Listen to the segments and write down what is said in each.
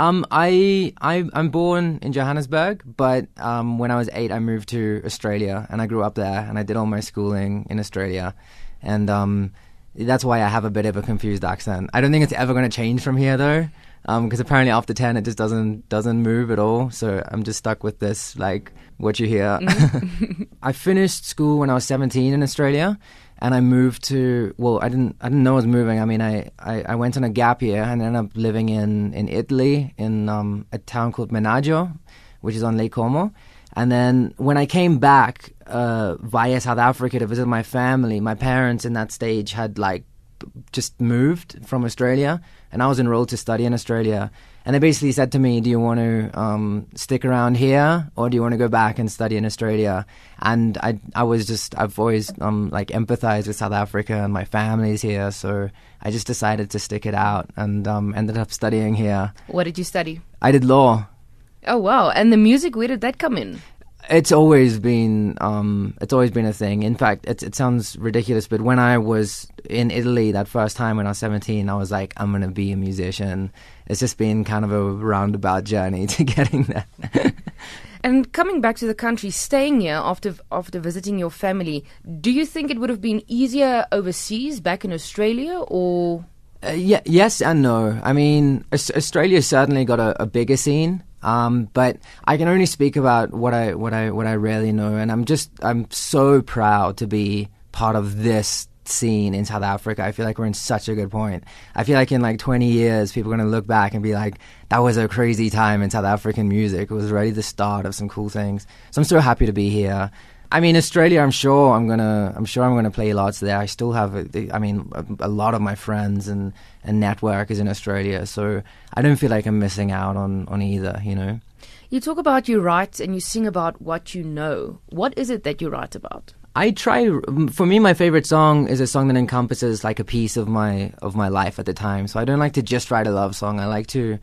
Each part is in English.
Um, I, I I'm born in Johannesburg, but um, when I was eight, I moved to Australia, and I grew up there, and I did all my schooling in Australia, and um, that's why I have a bit of a confused accent. I don't think it's ever going to change from here, though, because apparently after ten, it just doesn't doesn't move at all. So I'm just stuck with this, like what you hear. I finished school when I was 17 in Australia, and I moved to well, I didn't I didn't know I was moving. I mean, I, I, I went on a gap year and ended up living in in Italy in um, a town called Menaggio, which is on Lake Como. And then when I came back uh, via South Africa to visit my family, my parents in that stage had like just moved from Australia, and I was enrolled to study in Australia. And they basically said to me, "Do you want to um, stick around here, or do you want to go back and study in Australia?" And I, I was just, I've always um, like empathized with South Africa, and my family's here, so I just decided to stick it out, and um, ended up studying here. What did you study? I did law. Oh wow! And the music, where did that come in? It's always been um, it's always been a thing. In fact, it, it sounds ridiculous, but when I was in Italy that first time when I was 17, I was like, I'm gonna be a musician. It's just been kind of a roundabout journey to getting there. And coming back to the country, staying here after after visiting your family, do you think it would have been easier overseas, back in Australia, or? Uh, yeah, yes and no. I mean, Aus- Australia certainly got a, a bigger scene, um, but I can only speak about what I what I what I really know, and I'm just I'm so proud to be part of this scene in South Africa. I feel like we're in such a good point. I feel like in like 20 years, people are going to look back and be like, that was a crazy time in South African music. It was already the start of some cool things. So I'm so happy to be here. I mean, Australia. I'm sure I'm gonna. I'm sure I'm gonna play lots there. I still have. A, I mean, a, a lot of my friends and and network is in Australia, so I don't feel like I'm missing out on on either. You know. You talk about you write and you sing about what you know. What is it that you write about? I try. For me, my favorite song is a song that encompasses like a piece of my of my life at the time. So I don't like to just write a love song. I like to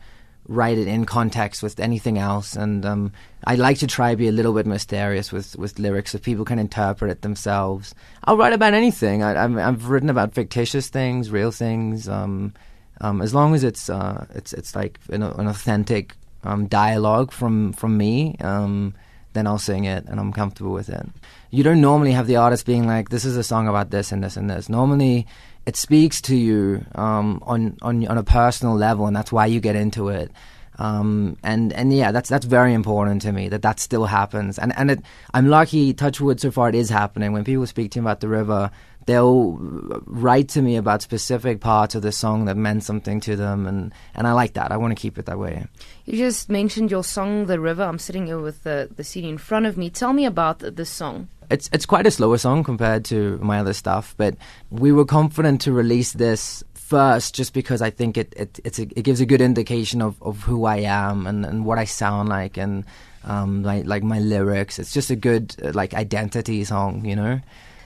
write it in context with anything else, and um, I like to try to be a little bit mysterious with with lyrics so people can interpret it themselves. I'll write about anything. I, I've, I've written about fictitious things, real things. Um, um, as long as it's uh, it's it's like an, an authentic um, dialogue from from me. Um, then I'll sing it and I'm comfortable with it. You don't normally have the artist being like, "This is a song about this and this and this." Normally, it speaks to you um, on on on a personal level, and that's why you get into it. Um, and and yeah, that's that's very important to me that that still happens. And and it, I'm lucky, Touchwood, so far it is happening. When people speak to me about the river, they'll write to me about specific parts of the song that meant something to them, and and I like that. I want to keep it that way. You just mentioned your song, "The River." I'm sitting here with the the CD in front of me. Tell me about this song. It's it's quite a slower song compared to my other stuff, but we were confident to release this first just because I think it it a, it gives a good indication of, of who I am and, and what I sound like and um, like like my lyrics. It's just a good like identity song, you know.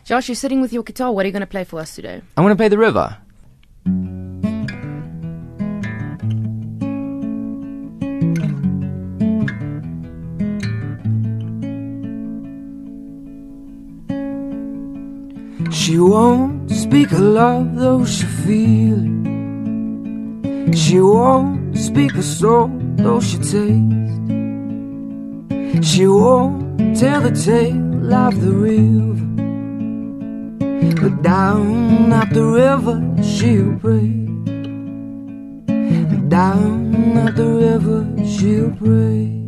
Josh, you're sitting with your guitar. What are you going to play for us today? I'm going to play the river. She won't speak of love, though she feel it. She won't speak of soul, though she taste. She won't tell the tale of the river. But down at the river she'll pray. Down at the river she'll pray.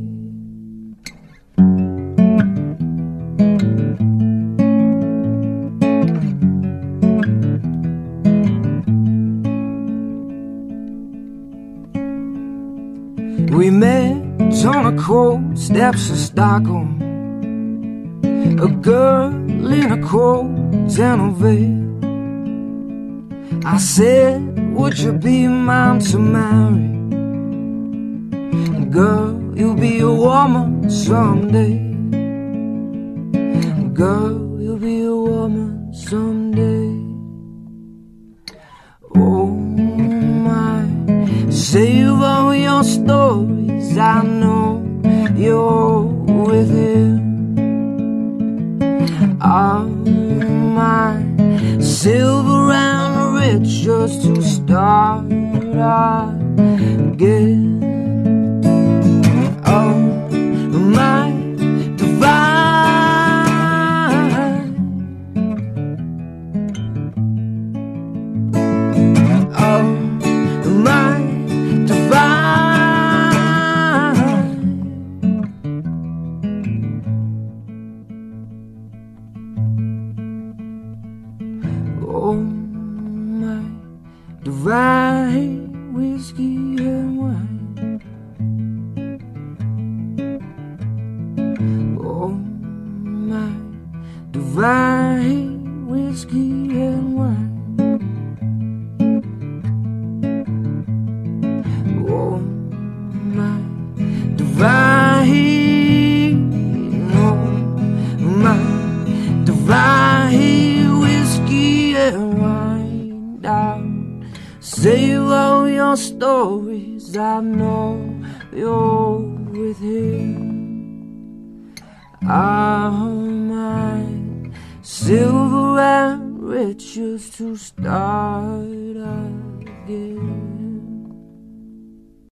We met on the cold steps of Stockholm. A girl in a coat and a veil. I said, Would you be mine to marry? Girl, you'll be a woman someday. Girl, you'll be a woman someday. Oh my, savor your stories. I know you're All my silver and rich just to start again. wind down. Save all your stories, I know you're with him. I hold my silver and riches to start again.